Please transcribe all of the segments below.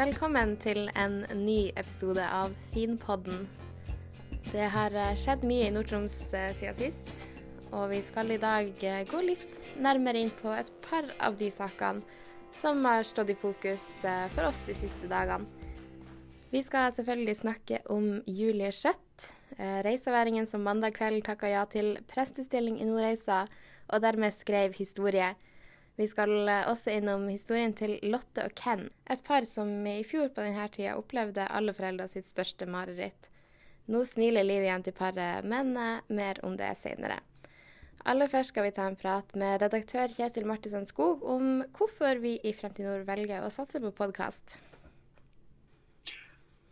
Velkommen til en ny episode av Finpodden. Det har eh, skjedd mye i Nord-Troms eh, siden sist, og vi skal i dag eh, gå litt nærmere inn på et par av de sakene som har stått i fokus for oss de siste dagene. Vi skal selvfølgelig snakke om Julie Skjøtt, reiseværingen som mandag kveld takka ja til prestestilling i Nordreisa, og dermed skrev historie. Vi skal også innom historien til Lotte og Ken, et par som i fjor på denne tida opplevde alle foreldre sitt største mareritt. Nå smiler livet igjen til paret, men mer om det seinere. Aller først skal vi ta en prat med redaktør Kjetil Martinsson Skog om hvorfor vi i Fremtid velger å satse på podkast.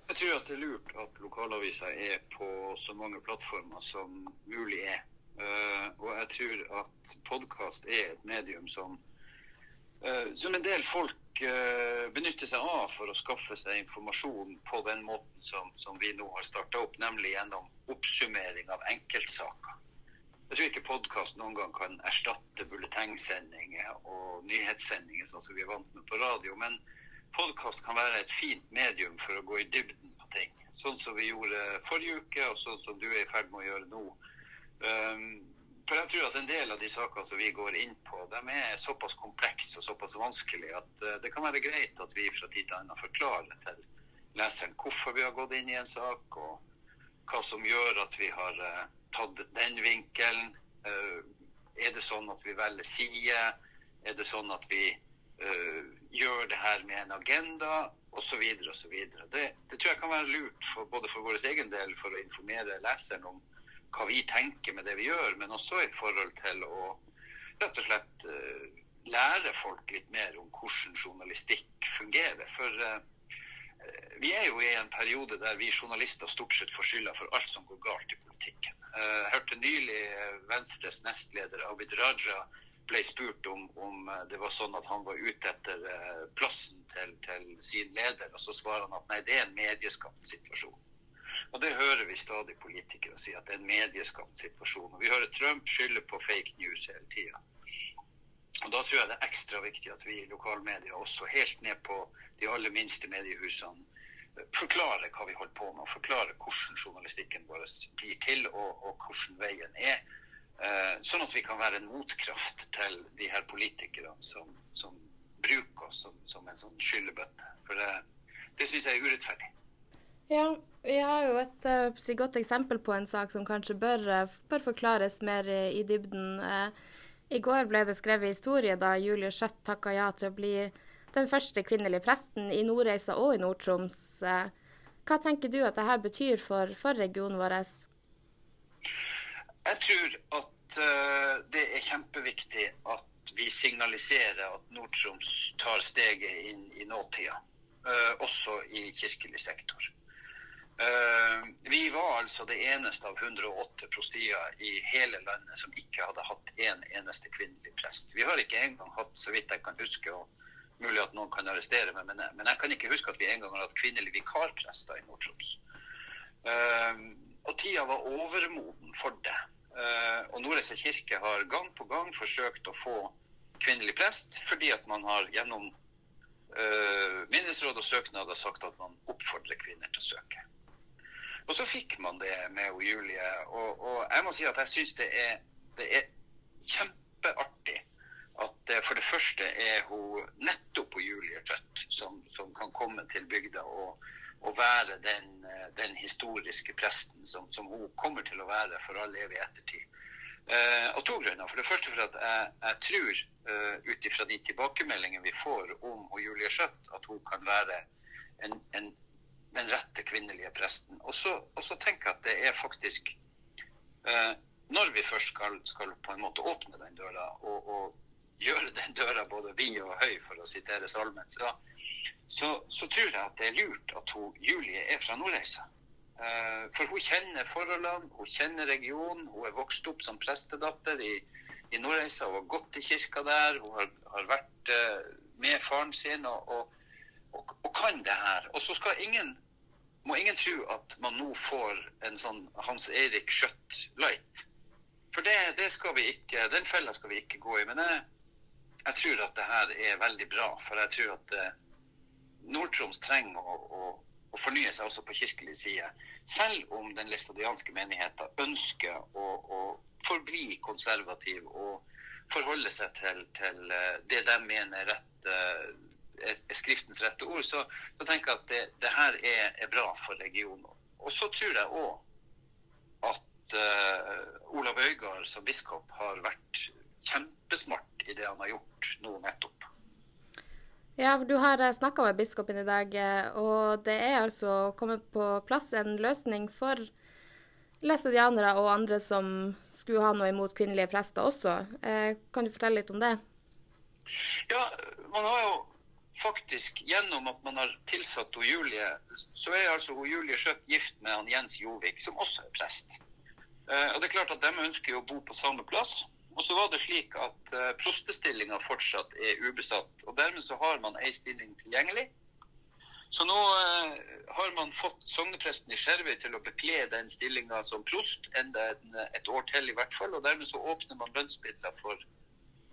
Jeg tror at det er lurt at lokalaviser er på så mange plattformer som mulig er. Uh, og jeg tror at podkast er et medium som, som en del folk uh, benytter seg av for å skaffe seg informasjon på den måten som, som vi nå har starta opp, nemlig gjennom oppsummering av enkeltsaker. Jeg tror ikke podkast noen gang kan erstatte bulletengsendinger og nyhetssendinger, sånn som vi er vant med på radio. Men podkast kan være et fint medium for å gå i dybden på ting. Sånn som vi gjorde forrige uke, og sånn som du er i ferd med å gjøre nå. Um, for jeg tror at en del av de sakene som vi går inn på, de er såpass komplekse og såpass vanskelige at uh, det kan være greit at vi fra tid til annen forklarer til leseren hvorfor vi har gått inn i en sak, og hva som gjør at vi har uh, tatt den vinkelen? Eh, er det sånn at vi velger side? Er det sånn at vi uh, gjør det her med en agenda? Osv. osv. Det, det tror jeg kan være lurt for, både for vår egen del for å informere leseren om hva vi tenker med det vi gjør, men også i forhold til å rett og slett uh, lære folk litt mer om hvordan journalistikk fungerer. For uh, vi er jo i en periode der vi journalister stort sett får skylda for alt som går galt i politikken. Eh, hørte nylig eh, Venstres nestleder Abid Raja ble spurt om, om, eh, det var sånn at han var ute etter plassen til, til, sin leder, og så svarer han at nei, det er en medieskapt situasjon. Og Det hører vi stadig politikere si, at det er en medieskapt situasjon. Og Vi hører Trump skylde på fake news hele tida. Og Da tror jeg det er ekstra viktig at vi i lokalmedia, også helt ned på de aller minste mediehusene, forklare hva vi holder på med, og forklare hvordan journalistikken vår blir til, og, og hvordan veien er. Uh, sånn at vi kan være en motkraft til de her politikerne som, som bruker oss som, som, en sånn skyllebøtte. For det, det syns jeg er urettferdig. Ja, vi har jo et uh, godt eksempel på en sak som kanskje bør, uh, bør forklares mer i dybden. I går ble det skrevet historie da Julie Skjøtt takka ja til å bli den første kvinnelige presten i Nordreisa og i Nord-Troms. Hva tenker du at dette betyr for, for regionen vår? Jeg tror at uh, det er kjempeviktig at vi signaliserer at Nord-Troms tar steget inn i nåtida, uh, også i kirkelig sektor. Uh, vi var altså det eneste av 108 prostier i hele landet som ikke hadde hatt en eneste kvinnelig prest. Vi har ikke engang hatt, så vidt jeg kan huske, og Mulig at noen kan arrestere meg, men, men, jeg kan ikke huske at vi engang har hatt kvinnelige vikarprester i Nord-Troms. Uh, og tida var overmoden for det. Uh, og Nordreisa kirke har gang på gang forsøkt å få kvinnelig prest, fordi at man har gjennom minnesråd og søknader sagt at man oppfordrer kvinner til å søke. Og så fikk man det med Julie. Og, og jeg må si at jeg syns det, det er kjempeartig at for det første er hun nettopp på Julie Tøtt som, som, kan komme til bygda og, og være den, den, historiske presten som, som, hun kommer til å være for all evig ettertid. Uh, av to grunner. For det første for at jeg, jeg tror, uh, ut ifra de tilbakemeldingene vi får om og Julie Skjøtt, at hun kan være en, en, den rette kvinnelige presten. Og så, tenker jeg at det er faktisk eh, Når vi først skal, skal, på en måte åpne den døra og, og gjøre den døra både vid og høy, for å sitere salmen, så, så, så, tror jeg at det er lurt at hun, Julie er fra Nordreisa. Eh, for hun kjenner forholdene, hun kjenner regionen. Hun er vokst opp som prestedatter i, i Nordreisa. Hun har gått i kirka der. Hun har, har vært eh, med faren sin og, og, og, og, kan det her. Og så skal ingen må ingen tro at man nå får en sånn Hans Eirik Skjøtt light. For det, det skal vi ikke, den fella skal vi ikke gå i. Men jeg, jeg tror at det her er veldig bra. For jeg tror at det, Nord-Troms trenger å, å, å, fornye seg også på kirkelig side. Selv om den læstadianske menigheten ønsker å, å, forbli konservativ og forholde seg til, til det de mener rett, er Skriftens rette ord, så, så tenker jeg at det, det her er, er, bra for regionen. Og så tror jeg òg at uh, Olav Øygard som biskop har vært kjempesmart i det han har gjort nå nettopp. Ja, for Du har eh, snakka med biskopen i dag, eh, og det er altså kommet på plass en løsning for læstadianere og andre som skulle ha noe imot kvinnelige prester også. Eh, kan du fortelle litt om det? Ja, man har jo faktisk gjennom at man har tilsatt hun Julie, så er altså hun Julie Skjøtt gift med han Jens Jovik, som også er prest. Og det er klart at De ønsker jo å bo på samme plass. Og så var det slik at uh, prostestillinga fortsatt er ubesatt. og Dermed så har man ei stilling tilgjengelig. Så nå uh, har man fått sognepresten i Skjervøy til å bekle den stillinga som prost enda et, år til i hvert fall. og Dermed så åpner man lønnsmidler for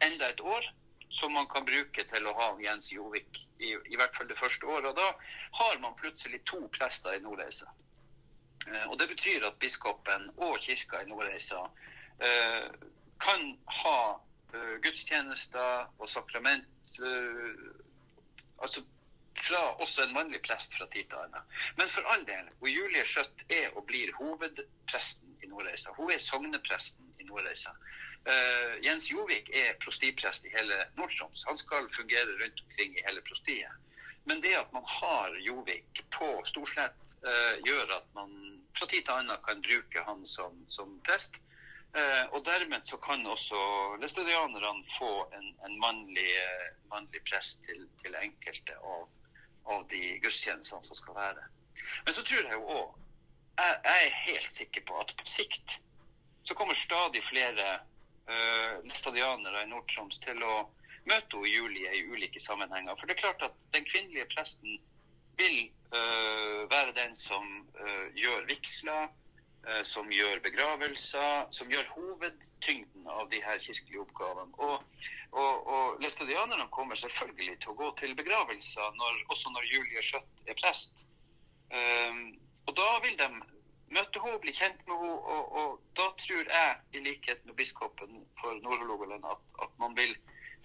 enda et år som man kan bruke til å ha Jens Jovik i, i hvert fall det første året. Og da har man plutselig to prester i Nordreisa. Uh, og Det betyr at biskopen og kirka i Nordreisa kan ha eh, gudstjenester og sakrament eh, altså fra også en mannlig prest fra tid til annen. Men for all del, og Julie Skjøtt er og blir hovedpresten i Nordreisa. Hun er sognepresten i Nordreisa. Uh, Jens Jovik er prostiprest i hele Nord-Troms. Han skal fungere rundt omkring i hele prostiet. Men det at man har Jovik på Storslett, uh, gjør at man fra tid til annen kan bruke han som, som prest. Uh, og dermed så kan også læstadianerne få en, en mannlig, mannlig, prest til, til enkelte av, av, de gudstjenestene som skal være. Men så tror jeg jo òg jeg, jeg, er helt sikker på at på sikt så kommer stadig flere uh, læstadianere i Nord-Troms til å møte Julie i ulike sammenhenger. For det er klart at den kvinnelige presten vil uh, være den som uh, gjør vigsler uh, som gjør begravelser, som gjør hovedtyngden av de her kirkelige oppgavene. Og, og, og læstadianerne kommer selvfølgelig til å gå til begravelser når, også når Julie Skjøtt er prest. Og da vil de møte henne, bli kjent med henne, og, og, da tror jeg, i likhet med biskopen for Nord-Hålogaland, at, at, man vil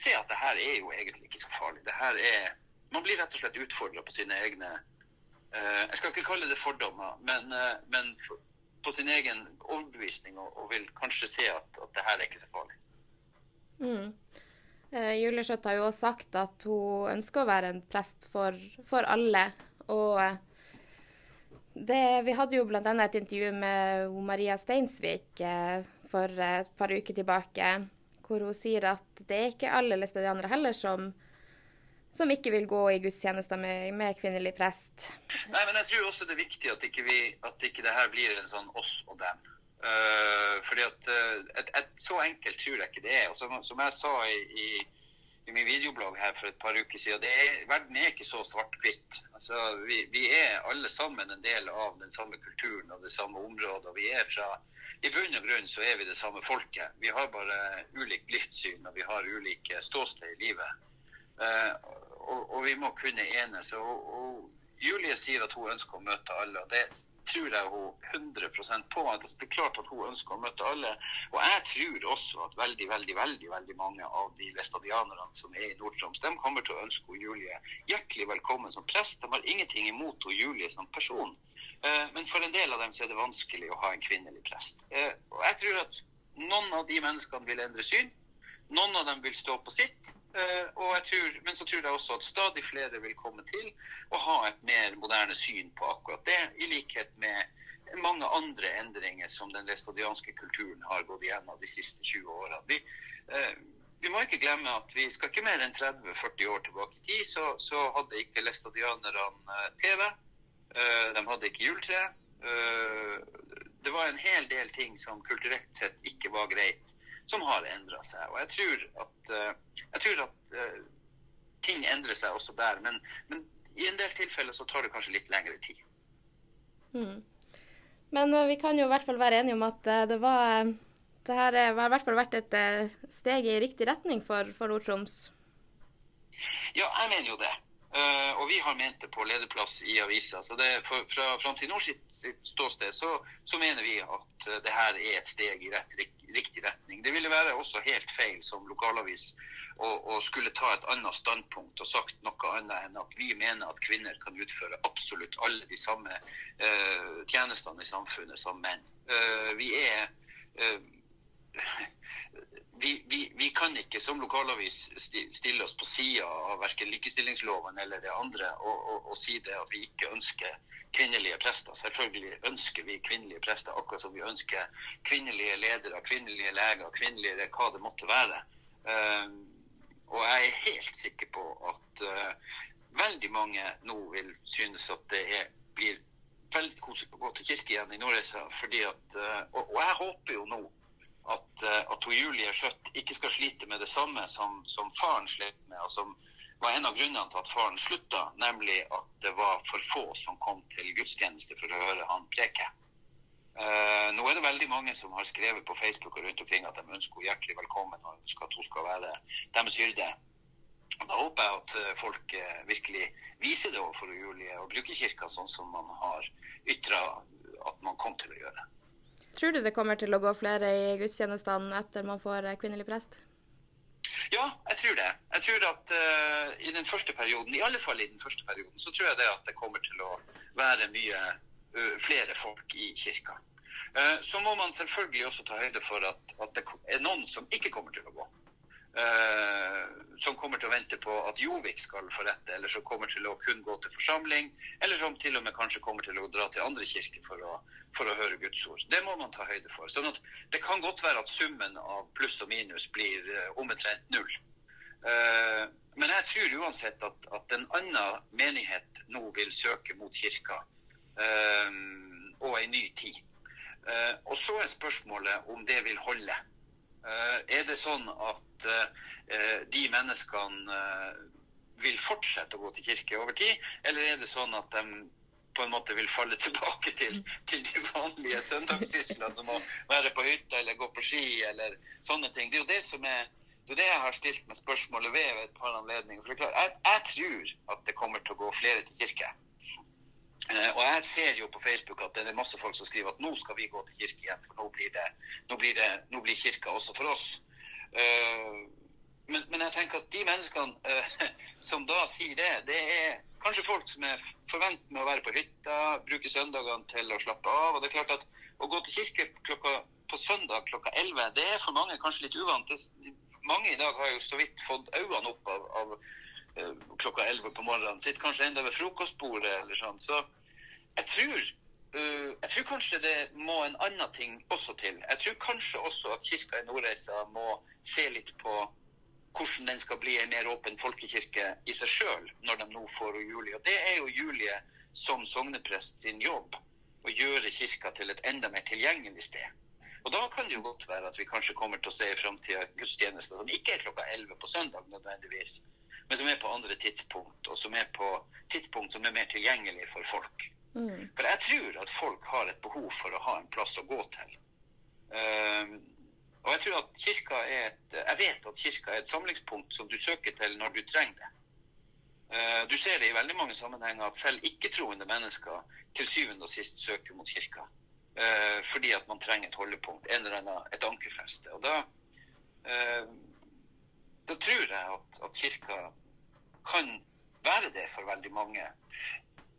se at det her er jo egentlig ikke så farlig. Det her er, man blir rett og slett utfordra på sine egne uh, Jeg skal ikke kalle det fordommer, men, uh, men for, på sin egen overbevisning og, og vil kanskje se at, at det her er ikke så farlig. Mm. Eh, Julie Skjøtt har jo også sagt at hun ønsker å være en prest for, for alle. Og eh, det, vi hadde jo bl.a. et intervju med Maria Steinsvik eh, for et par uker tilbake, hvor hun sier at det er ikke alle læstadianere heller som som ikke vil gå i gudstjenester med, med, kvinnelig prest. Nei, men jeg tror også det er viktig at ikke, vi, at ikke det her blir en sånn oss og dem. Uh, fordi at uh, et, et, Så enkelt tror jeg ikke det er. Og som, som jeg sa i, i, i, min videoblogg her for et par uker siden, er, verden er ikke så svart-hvitt. Altså, vi, vi, er alle sammen en del av den samme kulturen og det samme området. vi er fra i bunn og grunn så er vi det samme folket. Vi har bare ulikt livssyn og vi har ulike ståsted i livet. Uh, og, og, vi må kunne enes. Og, og, Julie sier at hun ønsker å møte alle. og Det tror jeg hun 100% på. at Det er klart at hun ønsker å møte alle. Og jeg tror også at veldig veldig, veldig, veldig mange av de læstadianerne som er i Nord-Troms, de kommer til å ønske Julie hjertelig velkommen som prest. De har ingenting imot Julie som person. Eh, men for en del av dem så er det vanskelig å ha en kvinnelig prest. Eh, og jeg tror at noen av de menneskene vil endre syn. Noen av dem vil stå på sitt. Uh, tror, men så tror jeg også at stadig flere vil komme til å ha et mer moderne syn på akkurat det, i likhet med mange andre endringer som den læstadianske kulturen har gått igjennom de siste 20 årene. Vi, uh, vi må ikke glemme at vi skal ikke mer enn 30-40 år tilbake i tid, så, så hadde ikke læstadianerne uh, TV. de hadde ikke juletre. det var en hel del ting som kulturelt sett ikke var greit som har endra seg. Og jeg tror at, uh, jeg tror at uh, ting endrer seg også der. Men, men, i en del tilfeller så tar det kanskje litt lengre tid. Mm. Men uh, vi kan jo i hvert fall være enige om at det var det her har i hvert fall vært et steg i riktig retning for, for Nord-Troms? Ja, jeg mener jo det. Uh, og vi har ment det på lederplass i avisa. Så det, for, fra Framtid Nord sitt, sitt ståsted så, så, mener vi at uh, det her er et steg i rett, riktig retning. Det ville være også helt feil som lokalavis å skulle ta et annet standpunkt og sagt noe annet enn at vi mener at kvinner kan utføre absolutt alle de samme uh, tjenestene i samfunnet som menn. vi er vi, vi, vi, kan ikke som lokalavis stille oss på sida av verken likestillingsloven eller det andre og, og, og, si det at vi ikke ønsker kvinnelige prester. Selvfølgelig ønsker vi kvinnelige prester, akkurat som vi ønsker kvinnelige ledere, kvinnelige leger, kvinnelige hva det måtte være. Uh, og jeg er helt sikker på at uh, veldig mange nå vil synes at det er, blir veldig koselig å gå til kirke igjen i Nordreisa. fordi at, uh, og, og jeg håper jo nå at, eh, at Julie Skjøtt ikke skal slite med det samme som, som faren slet med, og som var en av grunnene til at faren slutta, nemlig at det var for få som kom til gudstjeneste for å høre han preke. Uh, nå er det veldig mange som har skrevet på Facebook og rundt omkring at de ønsker henne hjertelig velkommen og ønsker at hun skal være deres hyrde. Da håper jeg at folk folk virkelig viser det overfor Julie og bruker kirka sånn som man har ytra at man kom til å gjøre. Tror du det kommer til å gå flere i gudstjenestene etter man får eh, kvinnelig prest? Ja, jeg tror det. Jeg tror at uh, i den første perioden, i alle fall i den første perioden, så tror jeg det at det kommer til å være mye uh, flere folk i kirka. Uh, så må man selvfølgelig også ta høyde for at, at det er noen som ikke kommer til å gå. Uh, som kommer til å vente på at Jovik skal få rette, eller som kommer til å kun gå til forsamling, eller som til og med kanskje kommer til å dra til andre kirker for å, for å høre Guds ord. Det må man ta høyde for. Sånn at Det kan godt være at summen av pluss og minus blir uh, omtrent null. Uh, men jeg tror uansett at, at en annen menighet nå vil søke mot kirka, og en ny tid. og så er spørsmålet om det vil holde. Eh, er det sånn at eh, de menneskene eh, vil fortsette å gå til kirke over tid, eller er det sånn at de på en måte vil falle tilbake til, til de vanlige søndagssyslene, som å være på hytta eller gå på ski eller sånne ting. Det er jo det som er det er det jeg har stilt meg spørsmålet ved ved et par anledninger. For jeg, jeg tror at det kommer til å gå flere til kirke. Eh, og jeg ser jo på Facebook at det er masse folk som skriver at nå skal vi gå til kirke igjen, for nå blir, det, nå blir, det, nå blir kirka også for oss. Uh, men, men, jeg tenker at de menneskene uh, som da sier det, det er kanskje folk som er forvent med å være på hytta, bruke søndagene til å slappe av. og det er klart at Å gå til kirke klokka, på søndag klokka 11, det er for mange kanskje litt uvant. Mange i dag har jo så vidt fått øynene opp av, av klokka 11 på morgenen. Sitter kanskje enda ved frokostbordet eller sånn. Så jeg tror, uh, jeg tror kanskje det må en annen ting også til. Jeg tror kanskje også at kirka i Nordreisa må se litt på hvordan den skal bli en mer åpen folkekirke i seg sjøl, når de nå får Julie. Og det er jo Julie som sogneprest sin jobb å gjøre kirka til et enda mer tilgjengelig sted. Og Da kan det jo godt være at vi kanskje kommer til å se i framtida gudstjenester som ikke er klokka 11 på søndag nødvendigvis, men som er på andre tidspunkt, og som er på tidspunkt som er mer tilgjengelig for folk. Mm. For jeg tror at folk har et behov for å ha en plass å gå til. Um, og jeg tror at kirka er et, jeg vet at kirka er et samlingspunkt som du søker til når du trenger det. Uh, du ser det i veldig mange sammenhenger at selv ikke-troende mennesker til syvende og sist søker mot kirka. Uh, fordi at man trenger et holdepunkt, en eller annen, et ankerfeste. Og da, uh, da tror jeg at, at kirka kan være det for veldig mange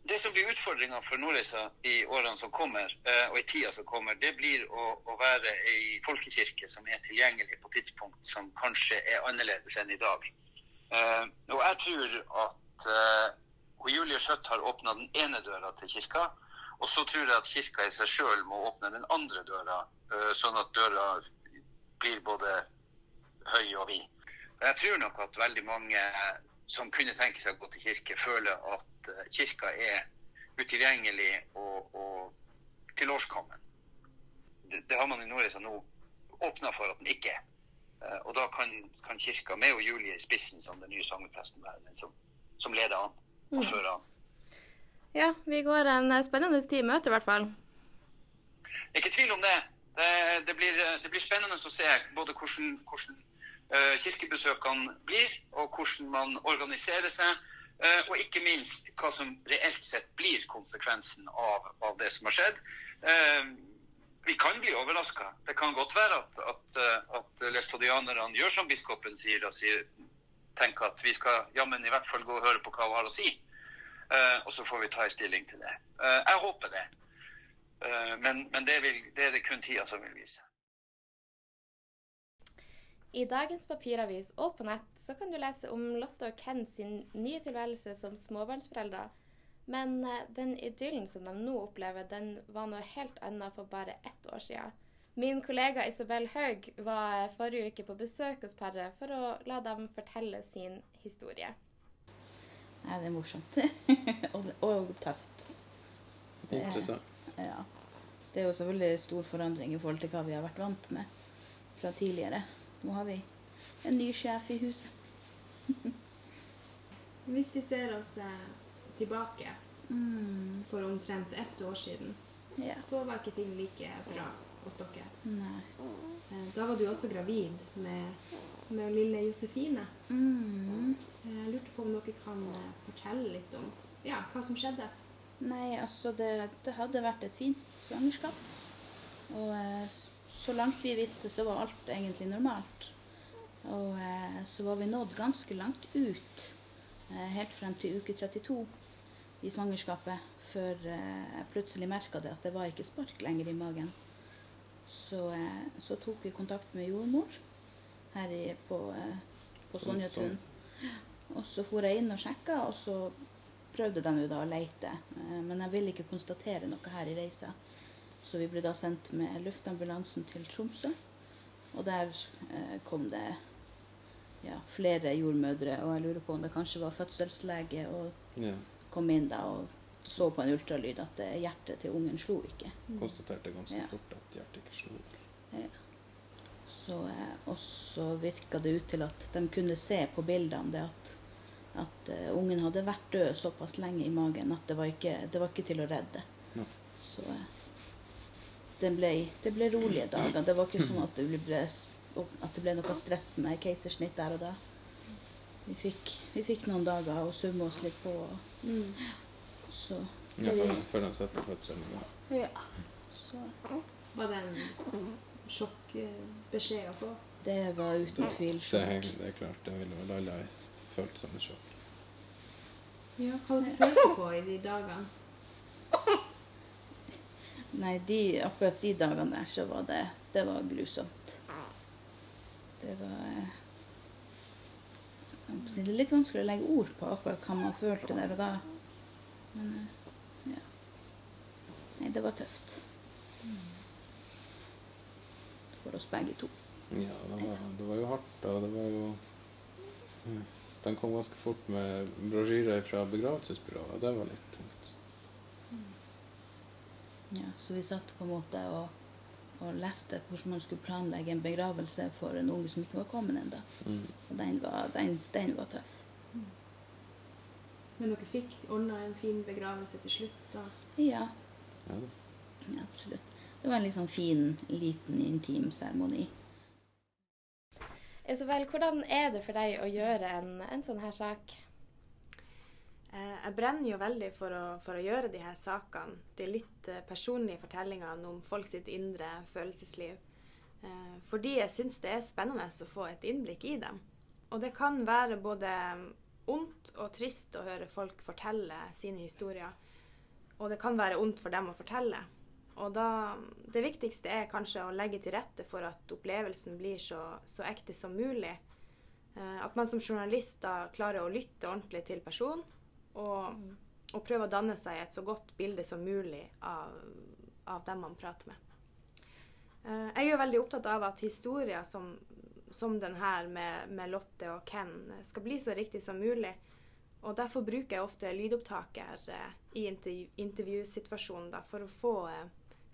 det som blir utfordringa for Nordreisa i årene som kommer, eh, og i tida som kommer, det blir å, å være ei folkekirke som er tilgjengelig på tidspunkt som kanskje er annerledes enn i dag. Uh, og jeg tror at uh, Julie Skjøtt har åpna den ene døra til kirka. Og så tror jeg at kirka i seg sjøl må åpne den andre døra, sånn at døra blir både høy og vid. Jeg tror nok at veldig mange som kunne tenke seg å gå til kirke, føler at eh, kirka er utilgjengelig og, og tilårskommen. Det, det, har man i Nordreisa nå åpna for at den ikke er. Eh, og da kan, kan, kirka, med og Julie i spissen som den nye sangpresten, den som, som, leder an og mm. fører an. Ja, vi går en spennende tid i møte i hvert fall. Ikke tvil om det. Det, det, blir, det blir, spennende å se både hvordan, hvordan Eh, kirkebesøkene blir, og hvordan man organiserer seg. Eh, og ikke minst hva som reelt sett blir konsekvensen av, av det som har skjedd. Eh, vi kan bli overraska. Det kan godt være at, at, eh, at læstadianerne gjør som biskopen sier, og sier, tenker at vi skal jammen i hvert fall gå og høre på hva hun har å si. Eh, og så får vi ta en stilling til det. Eh, jeg håper det. Eh, men, men det, vil, det er det kun tida som vil vise. I dagens papiravis og på nett så kan du lese om Lotte og Ken sin nye tilværelse som småbarnsforeldre. Men eh, den idyllen som de nå opplever, den var noe helt annet for bare ett år siden. Min kollega Isabel Haug var forrige uke på besøk hos paret for å la dem fortelle sin historie. Ja, det er morsomt. og, og tøft. Det er- Interessant. Ja. Det er jo selvfølgelig stor forandring i forhold til hva vi har vært vant med fra tidligere. Nå har vi en ny sjef i huset. Hvis vi ser oss eh, tilbake Mm. for omtrent ett år siden, Ja. så var ikke ting like bra hos dere. Nei. Eh, Da var du også gravid med, med lille Josefine. Mm. Eh, Jeg lurte på om dere kan eh, fortelle litt om ja, hva som skjedde. Nei, altså det, det hadde vært et fint svangerskap. Og eh, så langt vi visste, så var alt egentlig normalt. Og eh, så var vi nådd ganske langt ut, eh, helt frem til uke 32 i svangerskapet, før eh, jeg plutselig merka det at det var ikke spark lenger i magen. Så, eh, så tok vi kontakt med jordmor her i, på, eh, på Sånn, Sonjatun. Og så for jeg inn og sjekka, og så prøvde de jo da å leite. eh, Men jeg ville ikke konstatere noe her i reisa. Så vi ble da sendt med luftambulansen til Tromsø. Og der eh, kom det ja, flere jordmødre, og jeg lurer på om det kanskje var fødselslege, og Ja. kom inn da og så på en ultralyd at eh, hjertet til ungen slo ikke. Konstaterte ganske Ja. fort at hjertet ikke slo. Så, eh, og så virka det ut til at de kunne se på bildene det at, at uh, ungen hadde vært død såpass lenge i magen at det var ikke, det var ikke til å redde. Ja. Så eh, det ble, det ble rolige dager. Det var ikke sånn at det ble, at det ble noe stress med keisersnitt der og da. Vi fikk, vi fikk noen dager å summe oss litt på, og så Ja, før, de setter fødselen i gang. Ja. Så Var det en sjokkbeskjed å få? det var uten tvil sjokk. det er klart, det ville vel alle følt som et sjokk. Ja, hva følte følte på i de dagene? Nei, de, akkurat de dagene der så var det, det var grusomt. Det var eh, Det er litt vanskelig å legge ord på akkurat hva man følte der og da. Men eh, ja. Nei, det var tøft. For oss begge to. Ja, det var, det var jo hardt, og det var jo Mm. Den kom ganske fort med brosjyrer fra begravelsesbyrået, det var litt. Ja, så vi satt på en måte og, og leste hvordan man skulle planlegge en begravelse for en unge som ikke var kommet ennå. Mm. Og den var, den, den var tøff. Men dere fikk ordna en fin begravelse til slutt? da? Ja, Ja, ja, absolutt. Det var en litt sånn fin, liten, intim seremoni. Isabel, hvordan er det for deg å gjøre en, en sånn her sak? Eh, Jeg brenner jo veldig for å, for å gjøre de her sakene. De litt eh, personlige fortellingene om folk sitt indre følelsesliv. Eh, Fordi jeg syns det er spennende å få et innblikk i dem. Og det kan være både ondt og trist å høre folk fortelle sine historier. Og det kan være ondt for dem å fortelle. Og da, det viktigste er kanskje å legge til rette for at opplevelsen blir så, så ekte som mulig. Eh, At man som journalist da klarer å lytte ordentlig til personen og, og prøve å danne seg et så godt bilde som mulig av, av dem man prater med. Eh, Jeg er jo veldig opptatt av at historier som, som den her med, med Lotte og Ken skal bli så riktig som mulig. Og derfor bruker jeg ofte lydopptaker eh, i intervju, intervjusituasjonen da, for å få eh,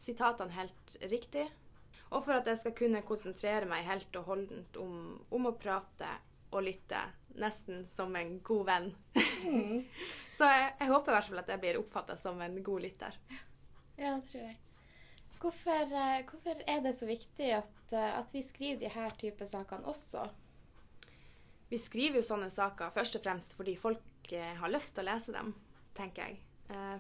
sitatene helt riktig. Og for at jeg skal kunne konsentrere meg helt og holdent om, om å prate og lytte, nesten som en god venn. Så jeg, jeg håper i hvert fall at jeg blir oppfatta som en god lytter. Ja, det tror jeg. Hvorfor, eh, hvorfor er det så viktig at, eh, at vi skriver de her type sakene også? vi skriver jo sånne saker først og fremst fordi folk eh, har lyst til å lese dem, tenker jeg.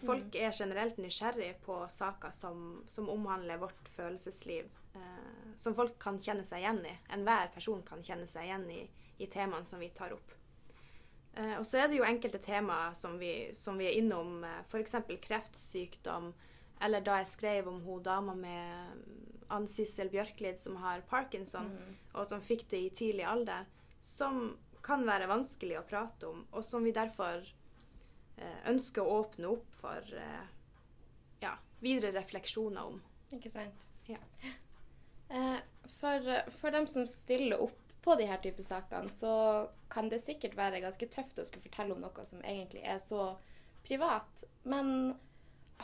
Folk er generelt nysgjerrig på saker som, som omhandler vårt følelsesliv. Eh, som folk kan kjenne seg igjen i. Enhver person kan kjenne seg igjen i, i temaene som vi tar opp. Eh, og så er det jo enkelte temaer som vi, som vi er innom, eh, f.eks. kreftsykdom, eller da jeg skrev om hun dama med Ann Sissel Bjørklid som har parkinson, og som fikk det i tidlig alder, som kan være vanskelig å prate om, og som vi derfor eh, ønsker å åpne opp for ja, videre refleksjoner om. Ikke sant? Ja. For, for dem som stiller opp på de her type sakene, så kan det sikkert være ganske tøft å skulle fortelle om noe som egentlig er så privat. Men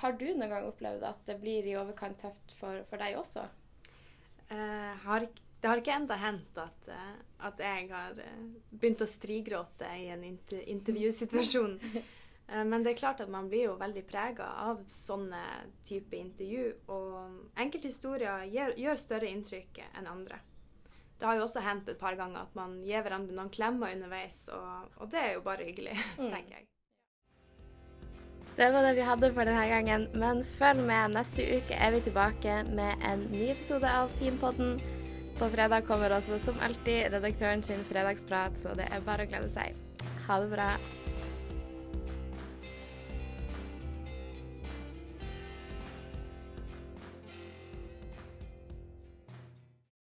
har du noen gang opplevd at det blir i overkant tøft for, for deg også? Uh, har, det har ikke enda hendt at, eh, at jeg har eh, begynt å strigråte i en inter intervjusituasjon. Men det er klart at man blir jo veldig prega av sånne type intervju. Og enkelte historier gjør, gjør større inntrykk enn andre. Det har jo også hendt et par ganger at man gir hverandre noen klemmer underveis, og, og det er jo bare hyggelig, tenker jeg. Det var det vi hadde for denne gangen, men følg med. Neste uke er vi tilbake med en ny episode av Finpodden. På fredag kommer også som alltid redaktøren sin fredagsprat, så det er bare å glede seg. Ha det bra.